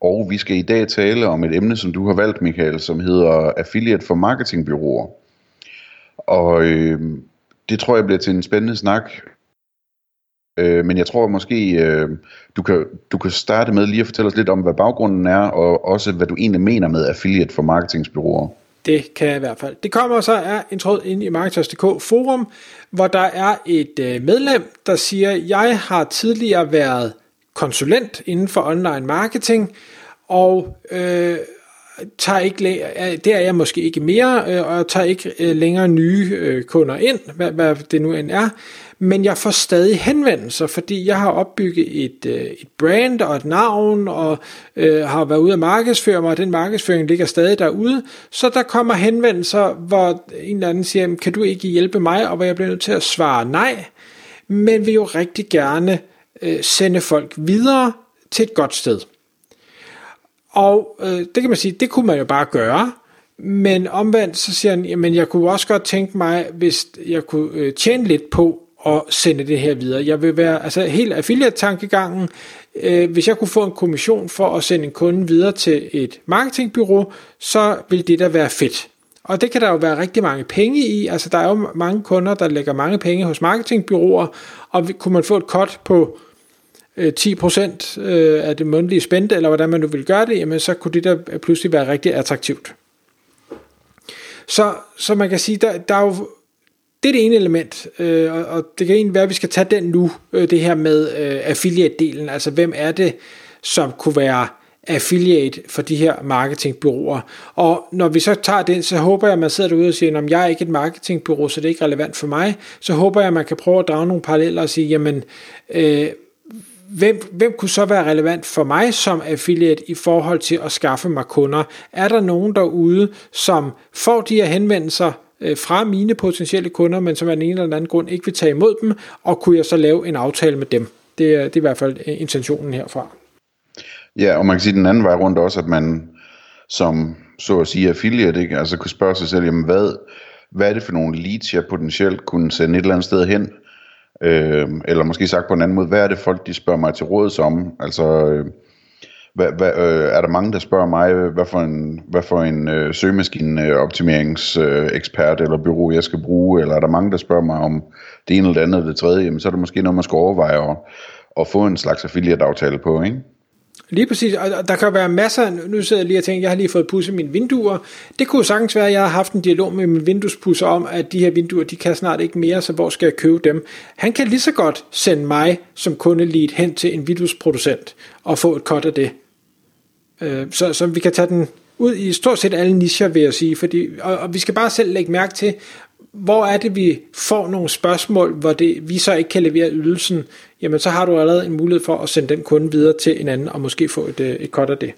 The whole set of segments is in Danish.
Og vi skal i dag tale om et emne, som du har valgt, Michael, som hedder Affiliate for Marketingbyråer. Og øh, det tror jeg bliver til en spændende snak. Øh, men jeg tror måske, øh, du, kan, du kan starte med lige at fortælle os lidt om, hvad baggrunden er, og også hvad du egentlig mener med Affiliate for Marketingbyråer. Det kan jeg i hvert fald. Det kommer så er en tråd ind i Marketers.dk forum, hvor der er et øh, medlem, der siger, jeg har tidligere været konsulent inden for online marketing, og øh, tager ikke, det er jeg måske ikke mere, øh, og tager ikke øh, længere nye øh, kunder ind, hvad, hvad det nu end er, men jeg får stadig henvendelser, fordi jeg har opbygget et, øh, et brand og et navn, og øh, har været ude at markedsføre mig, og den markedsføring ligger stadig derude, så der kommer henvendelser, hvor en eller anden siger, kan du ikke hjælpe mig, og hvor jeg bliver nødt til at svare nej, men vil jo rigtig gerne øh, sende folk videre til et godt sted. Og øh, det kan man sige, det kunne man jo bare gøre, men omvendt så siger han, jamen jeg kunne også godt tænke mig, hvis jeg kunne øh, tjene lidt på at sende det her videre. Jeg vil være, altså helt affiliate-tankegangen, øh, hvis jeg kunne få en kommission for at sende en kunde videre til et marketingbyrå, så ville det da være fedt. Og det kan der jo være rigtig mange penge i. Altså der er jo mange kunder, der lægger mange penge hos marketingbyråer, og kunne man få et cut på Øh, 10% øh, af det månedlige spændte, eller hvordan man nu vil gøre det, jamen så kunne det der pludselig være rigtig attraktivt. Så, så man kan sige, der, der er jo, det er det ene element, øh, og, og det kan egentlig være, at vi skal tage den nu, øh, det her med øh, affiliate-delen, altså hvem er det, som kunne være affiliate for de her marketingbyråer. Og når vi så tager den, så håber jeg, at man sidder derude og siger, at jeg er ikke et marketingbureau, så det er ikke relevant for mig. Så håber jeg, at man kan prøve at drage nogle paralleller og sige, jamen, øh, hvem, hvem kunne så være relevant for mig som affiliate i forhold til at skaffe mig kunder? Er der nogen derude, som får de her henvendelser øh, fra mine potentielle kunder, men som af en eller anden grund ikke vil tage imod dem, og kunne jeg så lave en aftale med dem? Det er, det er i hvert fald øh, intentionen herfra. Ja, og man kan sige den anden vej rundt også, at man som så at sige affiliate, ikke? altså kunne spørge sig selv, jamen hvad, hvad er det for nogle leads, jeg potentielt kunne sende et eller andet sted hen, Øh, eller måske sagt på en anden måde, hvad er det folk, de spørger mig til råds om? Altså, øh, hvad, hvad, øh, er der mange, der spørger mig, hvad for en, hvad for en øh, søgemaskineoptimeringsekspert øh, eller bureau, jeg skal bruge? Eller er der mange, der spørger mig om det ene eller det andet eller det tredje? Jamen, så er det måske noget, man skal overveje at, at få en slags affiliate-aftale på, ikke? Lige præcis, og der kan være masser, nu sidder jeg lige og tænker, jeg har lige fået pudset mine vinduer. Det kunne sagtens være, at jeg har haft en dialog med min vinduespusser om, at de her vinduer, de kan snart ikke mere, så hvor skal jeg købe dem? Han kan lige så godt sende mig som kundelead hen til en vinduesproducent og få et cut af det. Øh, så, så vi kan tage den ud i stort set alle nischer, vil jeg sige, fordi, og, og vi skal bare selv lægge mærke til, hvor er det, vi får nogle spørgsmål, hvor det, vi så ikke kan levere ydelsen, jamen så har du allerede en mulighed for at sende den kunde videre til en anden, og måske få et, øh, et cut af det.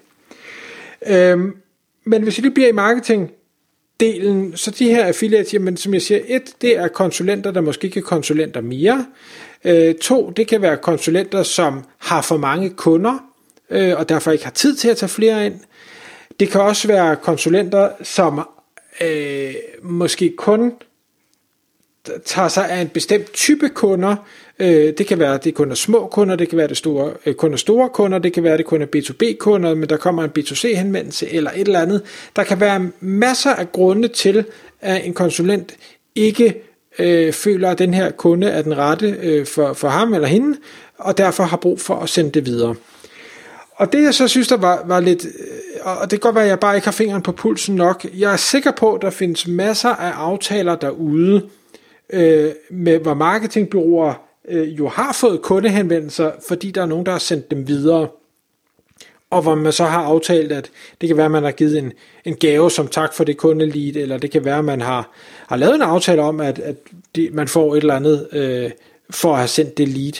Øhm, men hvis vi lige bliver i marketing, delen, så de her affiliates, jamen som jeg siger, et, det er konsulenter, der måske ikke er konsulenter mere. Øh, to, det kan være konsulenter, som har for mange kunder, øh, og derfor ikke har tid til at tage flere ind. Det kan også være konsulenter, som øh, måske kun tager sig af en bestemt type kunder. Øh, det kan være, at det kun er små kunder, det kan være, at det store, øh, kun er store kunder, det kan være, at det kun er B2B-kunder, men der kommer en B2C-henvendelse eller et eller andet. Der kan være masser af grunde til, at en konsulent ikke øh, føler, at den her kunde er den rette øh, for, for ham eller hende, og derfor har brug for at sende det videre. Og det jeg så synes, der var, var lidt, øh, og det kan godt være, at jeg bare ikke har fingeren på pulsen nok, jeg er sikker på, at der findes masser af aftaler derude, øh, med, hvor marketingbyråer øh, jo har fået kundehenvendelser, fordi der er nogen, der har sendt dem videre. Og hvor man så har aftalt, at det kan være, at man har givet en, en gave som tak for det kundelead, eller det kan være, at man har, har lavet en aftale om, at, at de, man får et eller andet øh, for at have sendt det lead.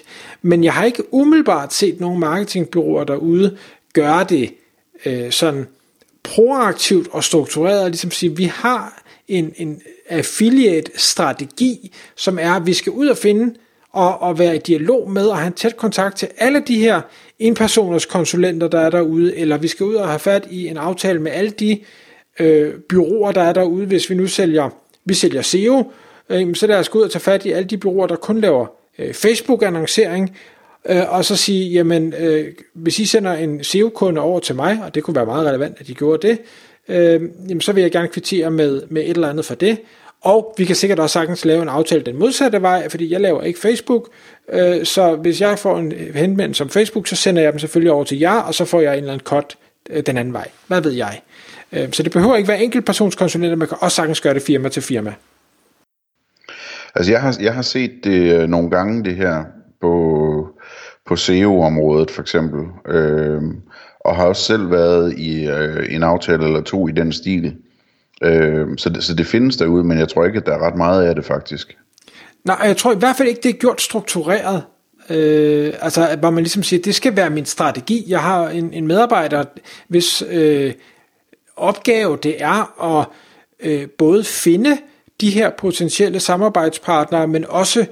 Men jeg har ikke umiddelbart set nogen marketingbyråer derude gøre det øh, sådan proaktivt og struktureret, ligesom sige, vi har en, en affiliate-strategi, som er, at vi skal ud og finde og, og være i dialog med og have en tæt kontakt til alle de her enpersoners konsulenter, der er derude, eller vi skal ud og have fat i en aftale med alle de øh, byråer, der er derude, hvis vi nu sælger, vi sælger SEO, øh, så lad os gå ud og tage fat i alle de byråer, der kun laver øh, Facebook-annoncering, øh, og så sige, jamen, øh, hvis I sender en SEO-kunde over til mig, og det kunne være meget relevant, at de gjorde det, øh, jamen, så vil jeg gerne kvittere med, med et eller andet for det, og vi kan sikkert også sagtens lave en aftale den modsatte vej, fordi jeg laver ikke Facebook, øh, så hvis jeg får en henvendelse som Facebook, så sender jeg dem selvfølgelig over til jer, og så får jeg en eller anden cut øh, den anden vej. Hvad ved jeg? Øh, så det behøver ikke være enkeltpersonskonsulenter, man kan også sagtens gøre det firma til firma. Altså jeg har, jeg har set det øh, nogle gange det her på, på SEO-området for eksempel, øh, og har også selv været i øh, en aftale eller to i den stil. Øh, så, det, så det findes derude, men jeg tror ikke, at der er ret meget af det faktisk. Nej, jeg tror i hvert fald ikke, det er gjort struktureret. Øh, altså, hvor man ligesom siger, det skal være min strategi. Jeg har en, en medarbejder, hvis øh, opgave det er at øh, både finde de her potentielle samarbejdspartnere, men også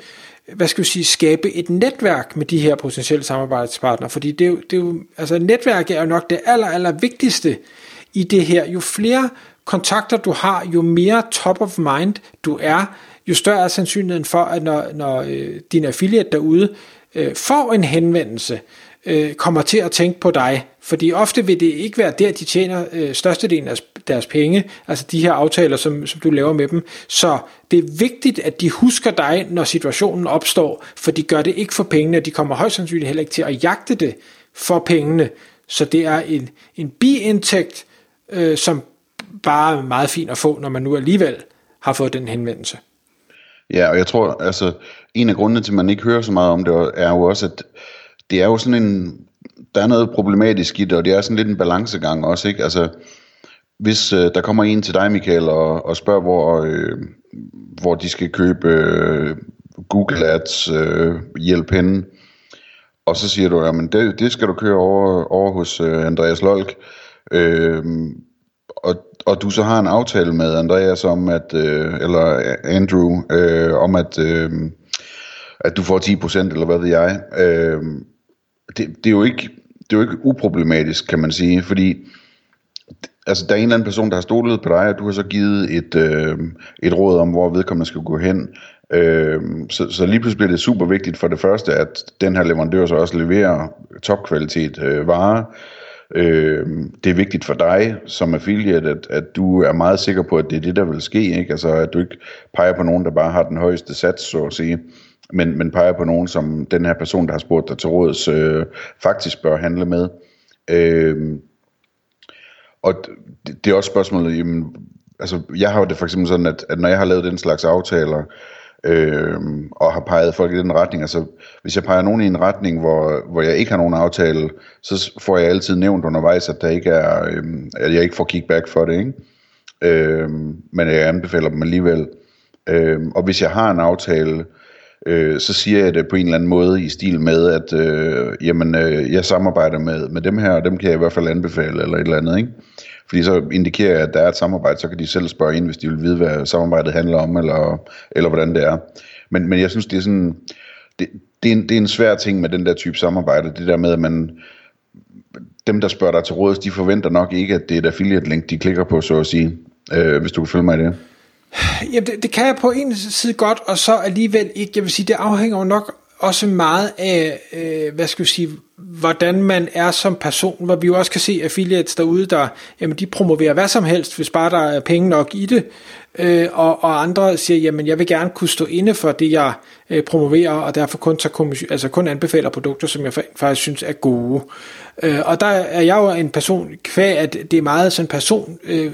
hvad skal vi sige, skabe et netværk med de her potentielle samarbejdspartnere, fordi det er jo, det er jo altså netværk er jo nok det aller, aller vigtigste i det her. Jo flere kontakter du har, jo mere top of mind du er, jo større er sandsynligheden for, at når, når øh, din affiliate derude øh, får en henvendelse, øh, kommer til at tænke på dig. Fordi ofte vil det ikke være der, de tjener øh, størstedelen af deres penge, altså de her aftaler, som, som du laver med dem. Så det er vigtigt, at de husker dig, når situationen opstår, for de gør det ikke for pengene, de kommer højst sandsynligt heller ikke til at jagte det for pengene. Så det er en, en biindtægt, øh, som bare er meget fint at få, når man nu alligevel har fået den henvendelse. Ja, og jeg tror, altså, en af grundene til, at man ikke hører så meget om det, er jo også, at det er jo sådan en, der er noget problematisk i det, og det er sådan lidt en balancegang også, ikke? Altså, hvis øh, der kommer en til dig, Michael, og, og spørger, hvor, øh, hvor de skal købe øh, Google Ads øh, hjælp henne, og så siger du, jamen det, det skal du køre over, over hos øh, Andreas Lolk, øh, og, og du så har en aftale med Andreas om, at, øh, eller Andrew, øh, om at, øh, at du får 10%, eller hvad ved jeg, øh, det, det, er jo ikke, det er jo ikke uproblematisk, kan man sige, fordi altså, der er en eller anden person, der har stolet på dig, og du har så givet et, øh, et råd om, hvor vedkommende skal gå hen. Øh, så, så lige pludselig bliver det super vigtigt for det første, at den her leverandør så også leverer topkvalitet øh, varer. Øh, det er vigtigt for dig som affiliate, at, at du er meget sikker på, at det er det, der vil ske. Ikke? Altså, at du ikke peger på nogen, der bare har den højeste sats, så at sige men, men peger på nogen, som den her person, der har spurgt dig til råds, øh, faktisk bør handle med. Øh, og det, det er også spørgsmålet, jamen, altså jeg har jo det for eksempel sådan, at, at når jeg har lavet den slags aftaler, øh, og har peget folk i den retning, altså hvis jeg peger nogen i en retning, hvor, hvor jeg ikke har nogen aftale, så får jeg altid nævnt undervejs, at der ikke er, øh, at jeg ikke får kickback for det, ikke? Øh, men jeg anbefaler dem alligevel. Øh, og hvis jeg har en aftale, øh, så siger jeg det på en eller anden måde i stil med, at øh, jamen, øh, jeg samarbejder med, med dem her, og dem kan jeg i hvert fald anbefale, eller et eller andet, ikke? Fordi så indikerer jeg, at der er et samarbejde, så kan de selv spørge ind, hvis de vil vide, hvad samarbejdet handler om, eller, eller hvordan det er. Men, men jeg synes, det er sådan, det, det, er en, det er en svær ting med den der type samarbejde, det der med, at man, dem der spørger dig til råds, de forventer nok ikke, at det er et affiliate link, de klikker på, så at sige, øh, hvis du kan følge mig i det. Jamen, det, det kan jeg på en side godt, og så alligevel ikke. Jeg vil sige, det afhænger jo nok også meget af, øh, hvad skal jeg sige, hvordan man er som person, hvor vi jo også kan se affiliates derude, der jamen, de promoverer hvad som helst, hvis bare der er penge nok i det, øh, og, og andre siger, jamen jeg vil gerne kunne stå inde for det, jeg øh, promoverer, og derfor kun, tager altså kun anbefaler produkter, som jeg faktisk synes er gode. Øh, og der er jeg jo en person, kvæg at det er meget sådan person øh,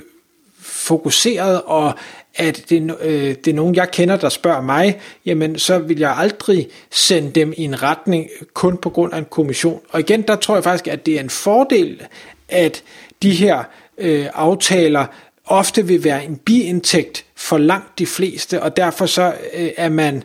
fokuseret, og at det, øh, det er nogen, jeg kender, der spørger mig, jamen så vil jeg aldrig sende dem i en retning kun på grund af en kommission. Og igen, der tror jeg faktisk, at det er en fordel, at de her øh, aftaler ofte vil være en biindtægt for langt de fleste, og derfor så øh, er man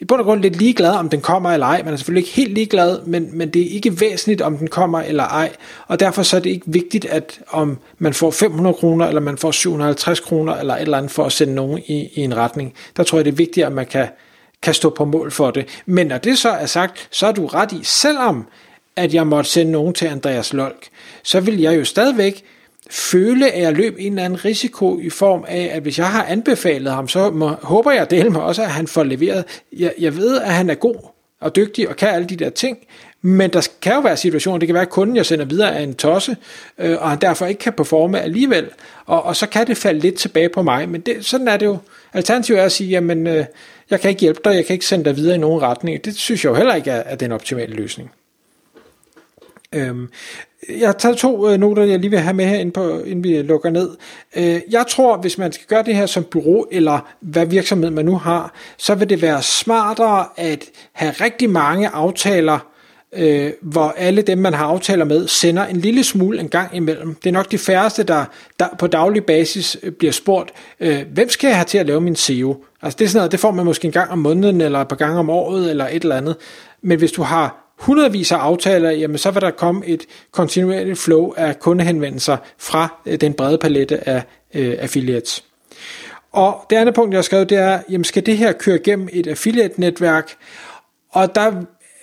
i bund og grund lidt ligeglad, om den kommer eller ej. Man er selvfølgelig ikke helt ligeglad, men, men det er ikke væsentligt, om den kommer eller ej. Og derfor så er det ikke vigtigt, at om man får 500 kroner, eller man får 750 kroner, eller et eller andet for at sende nogen i, i en retning. Der tror jeg, det er vigtigt, at man kan, kan stå på mål for det. Men når det så er sagt, så er du ret i, selvom at jeg måtte sende nogen til Andreas Lolk, så vil jeg jo stadigvæk føle, at jeg løb en eller anden risiko i form af, at hvis jeg har anbefalet ham, så må, håber jeg det mig også, at han får leveret. Jeg, jeg ved, at han er god og dygtig og kan alle de der ting, men der kan jo være situationer, det kan være, at kunden, jeg sender videre, er en tosse, øh, og han derfor ikke kan performe alligevel, og, og så kan det falde lidt tilbage på mig, men det, sådan er det jo. Alternativet er at sige, jamen, øh, jeg kan ikke hjælpe dig, jeg kan ikke sende dig videre i nogen retning. Det synes jeg jo heller ikke er, er den optimale løsning. Øhm, jeg har taget to øh, noter, jeg lige vil have med her, inden, på, inden vi lukker ned. Øh, jeg tror, hvis man skal gøre det her som bureau, eller hvad virksomhed man nu har, så vil det være smartere at have rigtig mange aftaler, øh, hvor alle dem, man har aftaler med, sender en lille smule en gang imellem. Det er nok de færreste, der, der på daglig basis øh, bliver spurgt, øh, hvem skal jeg have til at lave min SEO? Altså det er sådan noget, det får man måske en gang om måneden, eller et par gange om året, eller et eller andet. Men hvis du har hundredvis af aftaler, jamen så vil der komme et kontinuerligt flow af kundehenvendelser fra øh, den brede palette af øh, affiliates. Og det andet punkt, jeg har skrevet, det er, jamen skal det her køre gennem et affiliate-netværk? Og der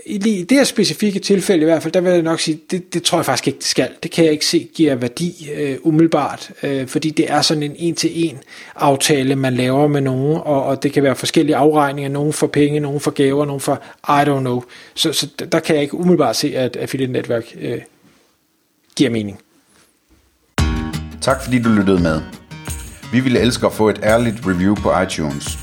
i det her specifikke tilfælde i hvert fald, der vil jeg nok sige, det, det tror jeg faktisk ikke, det skal. Det kan jeg ikke se giver værdi øh, umiddelbart, øh, fordi det er sådan en en-til-en aftale, man laver med nogen, og, og det kan være forskellige afregninger, nogen for penge, nogen for gaver, nogen for I don't know. Så, så der kan jeg ikke umiddelbart se, at affiliate-netværk øh, giver mening. Tak fordi du lyttede med. Vi ville elske at få et ærligt review på iTunes.